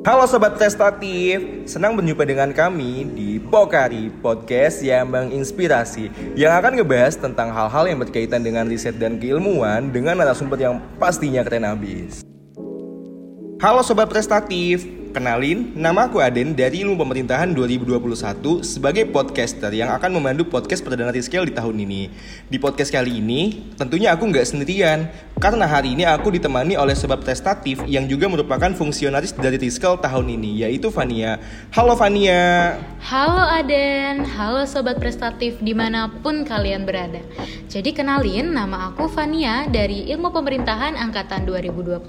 Halo Sobat Prestatif, senang berjumpa dengan kami di Pokari Podcast yang menginspirasi Yang akan ngebahas tentang hal-hal yang berkaitan dengan riset dan keilmuan Dengan narasumber yang pastinya keren abis Halo Sobat Prestatif, Kenalin, nama aku Aden dari Ilmu Pemerintahan 2021 sebagai podcaster yang akan memandu podcast Perdana Riskel di tahun ini. Di podcast kali ini, tentunya aku nggak sendirian, karena hari ini aku ditemani oleh sobat prestatif yang juga merupakan fungsionaris dari Riskel tahun ini, yaitu Vania. Halo Vania. Halo Aden, halo sobat prestatif di mana pun kalian berada. Jadi kenalin, nama aku Vania dari Ilmu Pemerintahan Angkatan 2021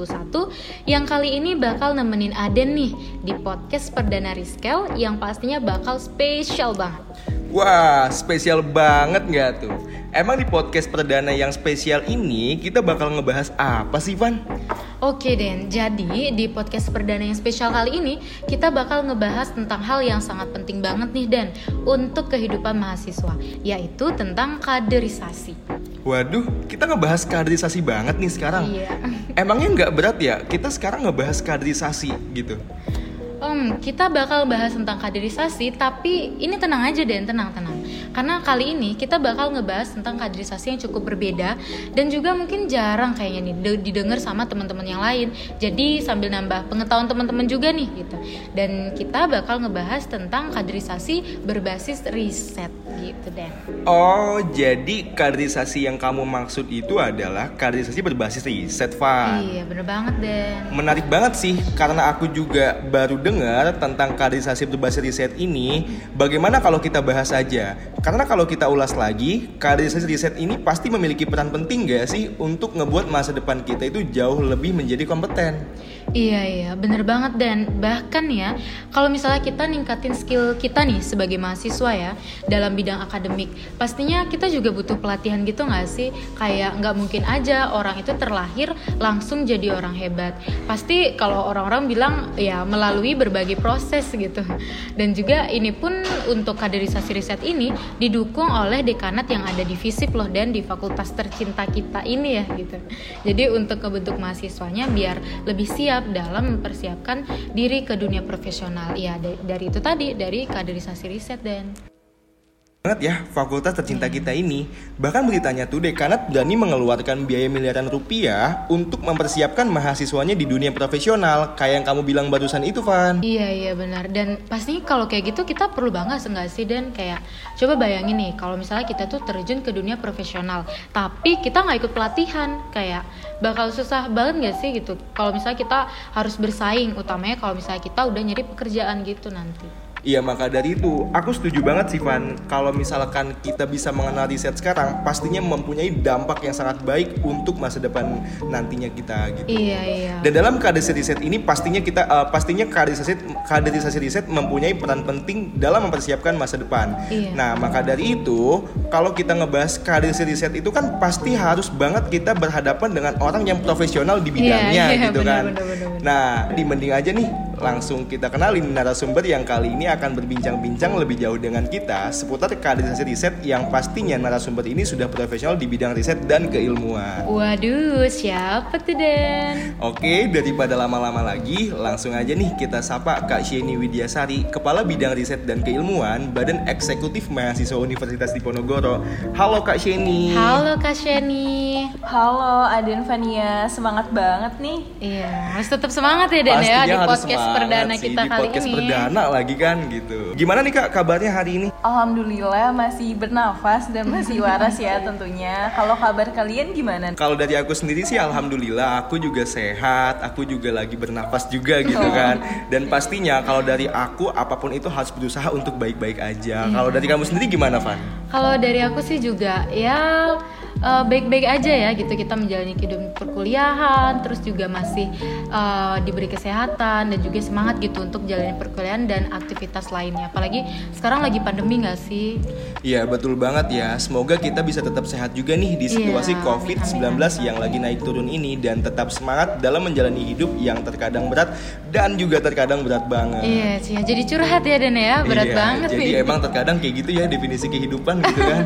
yang kali ini bakal nemenin Aden nih di podcast Perdana Riskel yang pastinya bakal spesial banget. Wah, spesial banget nggak tuh? Emang di podcast perdana yang spesial ini kita bakal ngebahas apa sih, Van? Oke Den, jadi di podcast perdana yang spesial kali ini kita bakal ngebahas tentang hal yang sangat penting banget nih Dan untuk kehidupan mahasiswa, yaitu tentang kaderisasi. Waduh, kita ngebahas kaderisasi banget nih sekarang. Iya. Emangnya nggak berat ya kita sekarang ngebahas kaderisasi gitu? Um, kita bakal bahas tentang kaderisasi, tapi ini tenang aja Den, tenang tenang. Karena kali ini kita bakal ngebahas tentang kaderisasi yang cukup berbeda dan juga mungkin jarang kayaknya nih didengar sama teman-teman yang lain. Jadi sambil nambah pengetahuan teman-teman juga nih gitu. Dan kita bakal ngebahas tentang kaderisasi berbasis riset gitu Den. Oh, jadi kaderisasi yang kamu maksud itu adalah kaderisasi berbasis riset, Van. Iya, bener banget Den. Menarik banget sih karena aku juga baru dengar tentang kaderisasi berbasis riset ini, bagaimana kalau kita bahas aja? Karena kalau kita ulas lagi, kaderisasi riset ini pasti memiliki peran penting gak sih untuk ngebuat masa depan kita itu jauh lebih menjadi kompeten? Iya iya. Bener banget dan. Bahkan ya kalau misalnya kita ningkatin skill kita nih sebagai mahasiswa ya dalam bidang akademik pastinya kita juga butuh pelatihan gitu nggak sih? Kayak nggak mungkin aja orang itu terlahir langsung jadi orang hebat. Pasti kalau orang-orang bilang ya melalui berbagai proses gitu. Dan juga ini pun untuk kaderisasi riset ini didukung oleh dekanat yang ada di FISIP loh dan di fakultas tercinta kita ini ya gitu. Jadi untuk kebentuk mahasiswanya biar lebih siap dalam mempersiapkan diri ke dunia profesional. Ya dari itu tadi dari kaderisasi riset dan banget ya fakultas tercinta kita ini. Bahkan beritanya tuh dekanat berani mengeluarkan biaya miliaran rupiah untuk mempersiapkan mahasiswanya di dunia profesional kayak yang kamu bilang barusan itu Van. Iya iya benar. Dan pasti kalau kayak gitu kita perlu bangga enggak sih dan? Kayak coba bayangin nih kalau misalnya kita tuh terjun ke dunia profesional tapi kita nggak ikut pelatihan kayak bakal susah banget gak sih gitu? Kalau misalnya kita harus bersaing utamanya kalau misalnya kita udah nyari pekerjaan gitu nanti Iya maka dari itu aku setuju banget sih Van kalau misalkan kita bisa mengenal riset sekarang pastinya mempunyai dampak yang sangat baik untuk masa depan nantinya kita gitu. Iya iya. Dan dalam kaderisasi riset ini pastinya kita uh, pastinya kaderisasi kaderisasi riset mempunyai peran penting dalam mempersiapkan masa depan. Iya. Nah maka dari itu kalau kita ngebahas kaderisasi riset itu kan pasti harus banget kita berhadapan dengan orang yang profesional di bidangnya iya, iya, gitu bener, kan. Bener, bener, bener. Nah dibanding aja nih langsung kita kenalin narasumber yang kali ini akan berbincang-bincang lebih jauh dengan kita seputar kaderisasi riset yang pastinya narasumber ini sudah profesional di bidang riset dan keilmuan. Waduh, siapa tuh Dan? Oke, daripada lama-lama lagi, langsung aja nih kita sapa Kak Sheni Widyasari, Kepala Bidang Riset dan Keilmuan Badan Eksekutif Mahasiswa Universitas Diponegoro. Halo Kak Sheni. Halo Kak Sheni. Halo Aden Vania, semangat banget nih. Iya, harus tetap semangat ya Dan ya di podcast perdana sih, kita di kali podcast ini. perdana lagi kan gitu. Gimana nih Kak kabarnya hari ini? Alhamdulillah masih bernafas dan masih waras ya tentunya. Kalau kabar kalian gimana? Kalau dari aku sendiri sih alhamdulillah aku juga sehat, aku juga lagi bernafas juga gitu Oh. kan. Dan pastinya kalau dari aku apa pun itu harus berusaha untuk baik-baik aja. Iya. Kalau dari kamu sendiri gimana, Van? Kalau dari aku sih juga ya eh, baik-baik aja ya gitu kita menjalani kehidupan perkuliahan terus juga masih eh, diberi kesehatan dan juga semangat gitu untuk jalani perkuliahan dan aktivitas lainnya apalagi sekarang lagi pandemi nggak sih Iya betul banget ya. Semoga kita bisa tetap sehat juga nih di situasi Iya, COVID-19 amin, amin. yang lagi naik turun ini dan tetap semangat dalam menjalani hidup yang terkadang berat dan juga terkadang berat banget. iya sih jadi curhat ya Dan ya berat Iya, banget Jadi nih emang terkadang kayak gitu ya definisi kehidupan gitu kan.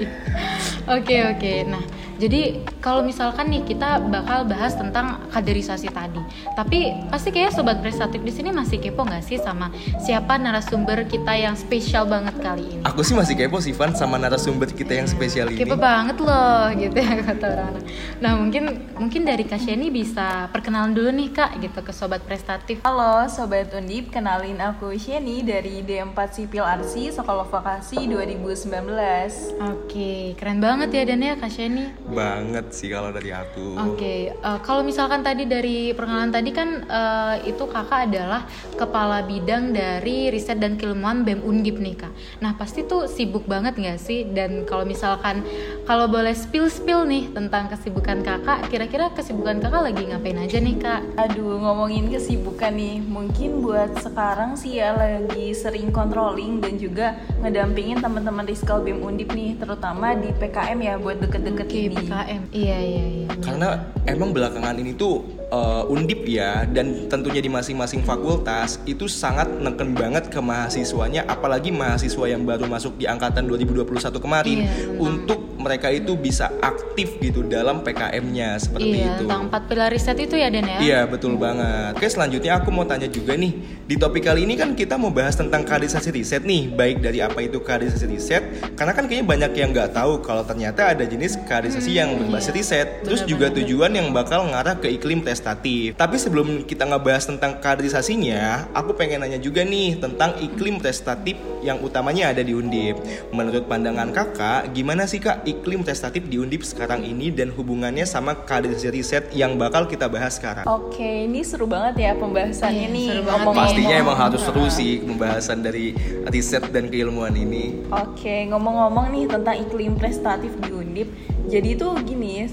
Oke oke. Nah, jadi kalau misalkan nih kita bakal bahas tentang kaderisasi tadi. Tapi pasti kayak sobat prestatif di sini masih kepo nggak sih sama siapa narasumber kita yang spesial banget kali ini? Aku sih masih kepo sih Van sama narasumber kita yang spesial ini. Kepo banget loh gitu ya kata orang. Nah mungkin mungkin dari Kak Sheni bisa perkenalan dulu nih Kak gitu ke sobat prestatif. Halo Sobat Undip, kenalin aku Sheni dari D4 Sipil Arsi Sekolah Vokasi 2019 Oke, keren banget ya Dan ya Kak Sheni. Banget sih kalau dari aku. Oke, eh, kalau misalkan tadi dari perkenalan tadi kan eh, itu kakak adalah kepala bidang dari riset dan keilmuan BEM Undip nih kak. Nah pasti tuh sibuk banget nggak sih? Dan kalau misalkan kalau boleh spill spill nih tentang kesibukan kakak, kira-kira kesibukan kakak lagi ngapain aja nih kak? Aduh ngomongin kesibukan nih Mungkin buat sekarang sih ya lagi sering controlling Dan juga ngedampingin teman-teman Riskal BEM Undip nih Terutama di PKM ya buat deket-deket Oke, ini PKM. Iya iya iya. Karena emang belakangan ini tuh eh, undip ya dan tentunya di masing-masing fakultas itu sangat neken banget ke mahasiswanya apalagi mahasiswa yang baru masuk di angkatan 2021 kemarin Iya, untuk mereka itu bisa aktif gitu dalam PKM-nya seperti Iya, itu. tentang empat pilar riset itu ya Dan ya? Iya betul banget. Oke selanjutnya aku mau tanya juga nih di topik kali ini kan kita mau bahas tentang kaderisasi riset nih baik dari apa itu kaderisasi riset karena kan kayaknya banyak yang nggak tahu kalau ternyata ada jenis kaderisasi yang berbasis iya. riset terus juga tujuan yang bakal ngarah ke iklim prestatif. Tapi sebelum kita ngebahas tentang kaderisasinya, aku pengen nanya juga nih tentang iklim prestatif yang utamanya ada di Undip. Menurut pandangan kakak, gimana sih kak iklim prestatif di Undip sekarang ini dan hubungannya sama kaderisasi riset yang bakal kita bahas sekarang? Oke, ini seru banget ya pembahasannya Iya, nih seru banget ngomong-ngomong. Pastinya emang harus seru sih pembahasan dari riset dan keilmuan ini. Oke, ngomong-ngomong nih tentang iklim prestatif di Undip. Jadi itu gini,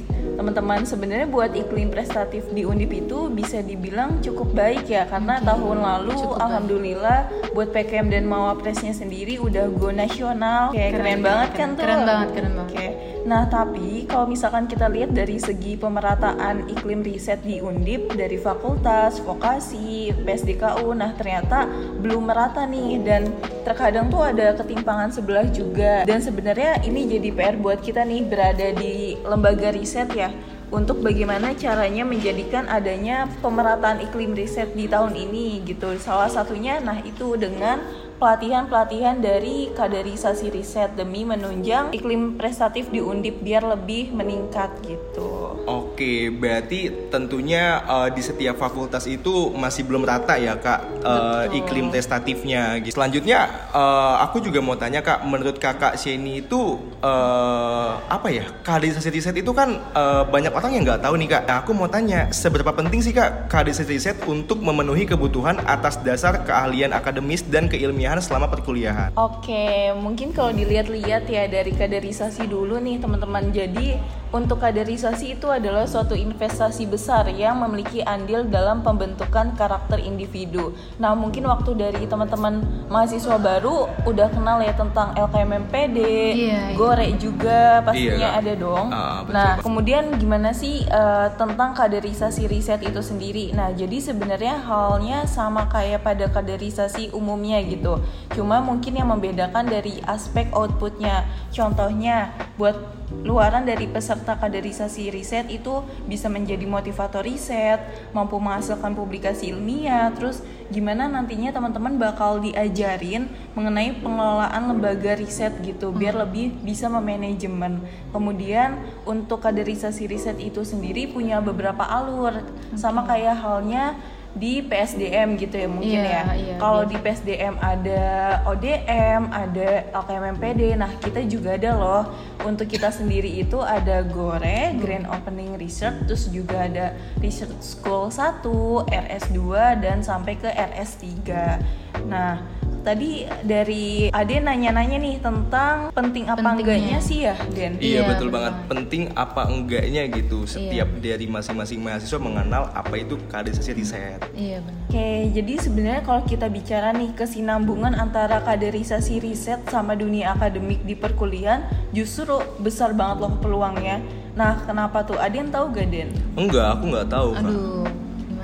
teman-teman sebenarnya buat iklim prestatif di Undip itu bisa dibilang cukup baik ya karena tahun lalu Cukup baik. alhamdulillah buat PKM dan Mawapresnya sendiri udah go nasional. Kayak keren, Keren, banget keren, kan tuh. keren banget, keren banget. Oke. Nah, tapi kalau misalkan kita lihat dari segi pemerataan iklim riset di Undip dari fakultas, vokasi, PSDKU, nah ternyata belum merata nih dan terkadang tuh ada ketimpangan sebelah juga. Dan sebenarnya ini jadi PR buat kita nih berada di lembaga riset ya untuk bagaimana caranya menjadikan adanya pemerataan iklim riset di tahun ini gitu. Salah satunya nah itu dengan pelatihan-pelatihan dari kaderisasi riset demi menunjang iklim prestatif di Undip biar lebih meningkat gitu. Oke, berarti tentunya eh, di setiap fakultas itu masih belum rata ya kak Betul. iklim testatifnya. gitu. Selanjutnya eh, aku juga mau tanya kak, menurut kakak Sheni itu eh, apa ya kaderisasi riset itu kan eh, banyak orang yang nggak tahu nih kak. Nah, aku mau tanya seberapa penting sih kak kaderisasi riset untuk memenuhi kebutuhan atas dasar keahlian akademis dan keilmiahan selama perkuliahan? Oke, mungkin kalau dilihat-lihat ya dari kaderisasi dulu nih teman-teman. Jadi untuk kaderisasi itu adalah suatu investasi besar yang memiliki andil dalam pembentukan karakter individu. Nah, mungkin waktu dari teman-teman mahasiswa baru udah kenal ya tentang LKMMPD, Iya, iya. Gore juga pastinya Iya, Kak. ada dong. Ah, betul, nah, Kak. kemudian gimana sih eh, tentang kaderisasi riset itu sendiri? Nah, jadi sebenarnya halnya sama kayak pada kaderisasi umumnya gitu. Cuma mungkin yang membedakan dari aspek outputnya. Contohnya, buat luaran dari peserta kaderisasi riset itu bisa menjadi motivator riset, mampu menghasilkan publikasi ilmiah, terus gimana nantinya teman-teman bakal diajarin mengenai pengelolaan lembaga riset gitu biar lebih bisa memanajemen. Kemudian untuk kaderisasi riset itu sendiri punya beberapa alur sama kayak halnya di PSDM gitu ya mungkin Iya, ya. iya, Kalau iya. di PSDM ada ODM, ada LKMMPD. Nah, kita juga ada loh. Untuk kita sendiri itu ada GORE, Grand Opening Research, terus juga ada Research School 1, RS2 dan sampai ke RS3. Nah, tadi dari Ade nanya-nanya nih tentang penting apa Pentingnya. enggaknya sih ya, Den? Iya Iya, betul betul. banget. Penting apa enggaknya gitu. Setiap dari masing-masing mahasiswa mengenal apa itu kaderisasi riset. Iya benar. Oke, jadi sebenarnya kalau kita bicara nih kesinambungan antara kaderisasi riset sama dunia akademik di perkuliahan, justru besar banget loh peluangnya. Nah, kenapa tuh? Yang tahu gak, Den? Enggak, aku nggak tahu. Kak.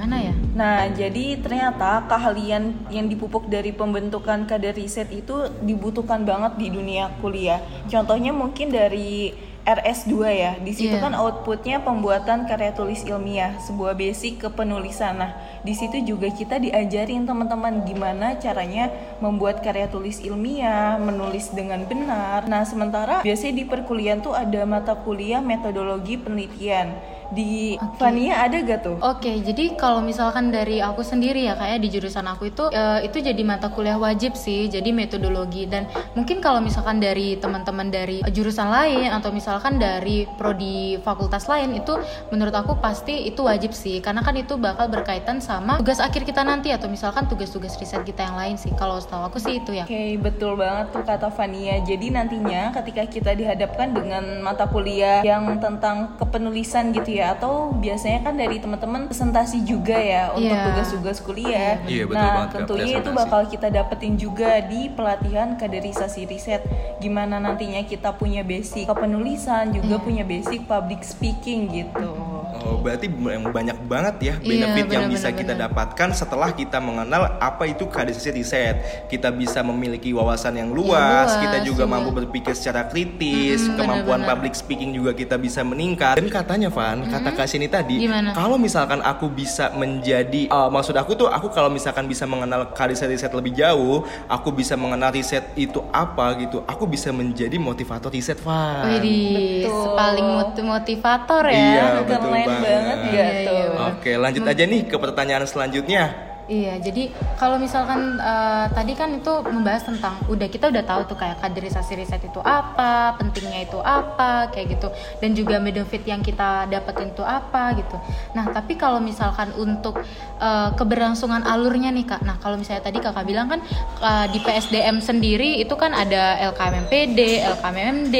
Gimana ya? Nah, jadi ternyata keahlian yang dipupuk dari pembentukan kader riset itu dibutuhkan banget di dunia kuliah. Contohnya mungkin dari RS2 ya. Di situ Iya. kan outputnya pembuatan karya tulis ilmiah, sebuah basic kepenulisan. Nah, di situ juga kita diajarin teman-teman gimana caranya membuat karya tulis ilmiah, menulis dengan benar. Nah, sementara biasanya di perkuliahan tuh ada mata kuliah metodologi penelitian. Di Fania ada gak tuh? Oke, jadi kalau misalkan dari aku sendiri ya kayak di jurusan aku itu eh, itu jadi mata kuliah wajib sih, jadi metodologi dan mungkin kalau misalkan dari teman-teman dari jurusan lain atau misalkan dari prodi fakultas lain itu menurut aku pasti itu wajib sih karena kan itu bakal berkaitan sama tugas akhir kita nanti atau misalkan tugas-tugas riset kita yang lain sih. Kalau setahu aku sih itu ya. Oke, betul banget tuh kata Fania. Jadi nantinya ketika kita dihadapkan dengan mata kuliah yang tentang kepenulisan gitu ya, atau biasanya kan dari teman-teman presentasi juga ya untuk Iya. tugas-tugas kuliah. Iya, betul nah, banget, tentunya itu bakal kita dapetin juga di pelatihan kaderisasi riset. Gimana nantinya kita punya basic kepenulisan, juga Iya. punya basic public speaking gitu. Oh, berarti yang banyak banget ya Iya, benefit yang benar, bisa benar, kita benar. dapatkan setelah kita mengenal apa itu kaderisasi riset. Kita bisa memiliki wawasan yang luas, luas, kita juga iya. mampu berpikir secara kritis, Mm-mm, kemampuan benar-benar. public speaking juga kita bisa meningkat. Dan katanya Van, kata Kak Sini tadi, Gimana? kalau misalkan aku bisa menjadi eh, maksud aku tuh aku kalau misalkan bisa mengenal kaderisasi riset lebih jauh, aku bisa mengenal riset itu apa gitu, aku bisa menjadi motivator riset, Van. Widih, Betul. paling mot- motivator ya. Iya, betul Keren banget. banget gak Iya, iya, tuh? Oke, lanjut aja nih ke pertanyaan selanjutnya. Iya, jadi kalau misalkan eh, tadi kan itu membahas tentang udah kita udah tahu tuh kayak kaderisasi riset itu apa, pentingnya itu apa, kayak gitu, dan juga benefit yang kita dapetin itu apa gitu. Nah, tapi kalau misalkan untuk eh, keberlangsungan alurnya nih kak, nah kalau misalnya tadi kakak bilang kan eh, di PSDM sendiri itu kan ada LKMMPD, LKMMD,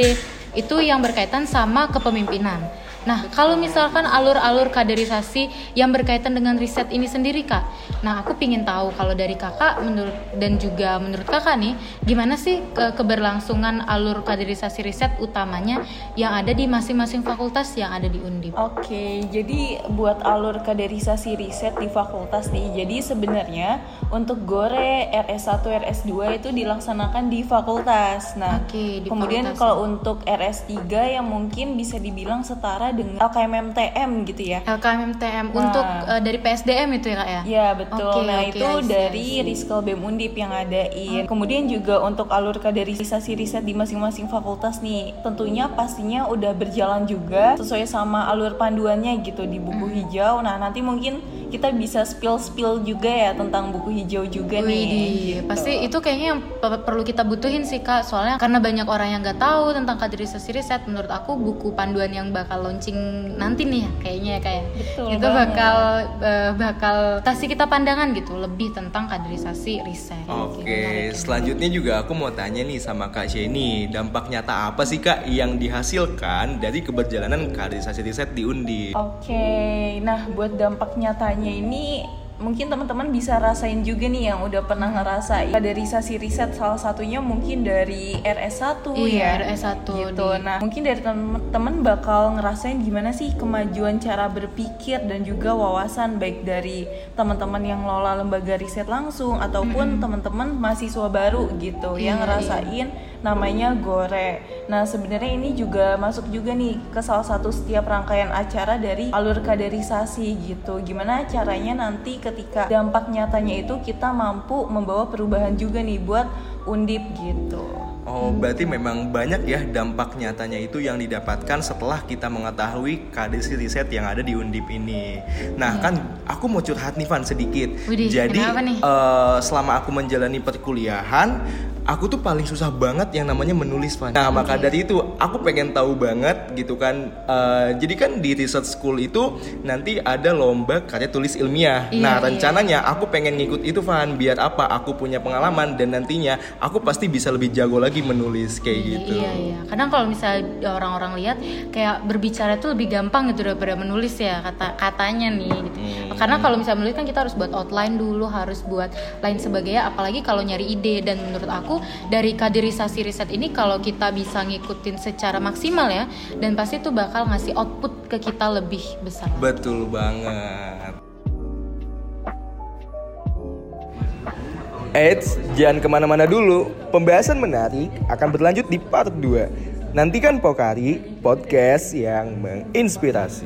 itu yang berkaitan sama kepemimpinan. Nah, kalau misalkan alur-alur kaderisasi yang berkaitan dengan riset ini sendiri, Kak. Nah, aku pingin tahu kalau dari Kakak menurut dan juga menurut Kakak nih, gimana sih ke- keberlangsungan alur kaderisasi riset utamanya yang ada di masing-masing fakultas yang ada di Undip? Oke, jadi buat alur kaderisasi riset di fakultas nih, jadi sebenarnya untuk GORE, RS1, RS2 itu dilaksanakan di fakultas. Nah, Oke, di kemudian fakultas. kalau untuk RS3 yang mungkin bisa dibilang setara dengan LKMMTM gitu ya. LKMMTM Nah. untuk eh, dari PSDM itu ya, Kak ya? Ya betul. Oke, nah oke, itu I see, dari. Riskel BEM Undip yang ngadain. Kemudian juga untuk alur kaderisasi riset di masing-masing fakultas nih, tentunya pastinya udah berjalan juga sesuai sama alur panduannya gitu di buku Hmm. hijau. Nah nanti mungkin kita bisa spill spill juga ya tentang buku hijau juga nih. Widih, gitu. pasti itu kayaknya yang pe- perlu kita butuhin sih kak soalnya karena banyak orang yang nggak tahu tentang kaderisasi riset menurut aku buku panduan yang bakal launching nanti nih kayaknya ya kayak Betul itu banget. bakal eh, bakal kasih kita pandangan gitu lebih tentang kaderisasi riset Oke, Menarik ya. selanjutnya juga aku mau tanya nih sama Kak Sheni, dampak nyata apa sih Kak yang dihasilkan dari keberjalanan kaderisasi riset di Undi? Oke, nah buat dampak nyatanya ini mungkin teman-teman bisa rasain juga nih yang udah pernah ngerasain kaderisasi riset salah satunya mungkin dari RS1 Iya, ya. RS1 gitu. di- Nah, mungkin dari teman-teman bakal ngerasain gimana sih kemajuan cara berpikir dan juga wawasan baik dari teman-teman yang ngelola lembaga riset langsung ataupun teman-teman mahasiswa baru gitu yang Iya, ngerasain namanya gore. Nah, sebenarnya ini juga masuk juga nih ke salah satu setiap rangkaian acara dari alur kaderisasi gitu. Gimana caranya nanti ketika dampak nyatanya itu kita mampu membawa perubahan juga nih buat undip gitu. Oh, berarti memang banyak ya dampak nyatanya itu yang didapatkan setelah kita mengetahui kaderisasi riset yang ada di Undip ini. Nah, kan aku mau curhat nih Van sedikit. Widih, Jadi eh, selama aku menjalani perkuliahan, aku tuh paling susah banget yang namanya menulis Van. Nah, maka dari itu aku pengen tahu banget gitu kan. Eh, jadi kan di research school itu nanti ada lomba karya tulis ilmiah. Iya, nah, iya. rencananya aku pengen ngikut itu Van biar apa? Aku punya pengalaman dan nantinya aku pasti bisa lebih jago lagi menulis kayak Iya, gitu. Iya iya. Kadang kalau misalnya orang-orang lihat kayak berbicara itu lebih gampang gitu daripada menulis ya kata katanya nih. Gitu. Hmm. Karena kalau misalnya menulis kan kita harus buat outline dulu, harus buat lain sebagainya. Apalagi kalau nyari ide dan menurut aku dari kaderisasi riset ini kalau kita bisa ngikutin secara maksimal ya dan pasti itu bakal ngasih output ke kita lebih besar. Betul banget. Eits, jangan ke mana-mana dulu. Pembahasan menarik akan berlanjut di part 2. Nantikan Pokari, podcast yang menginspirasi.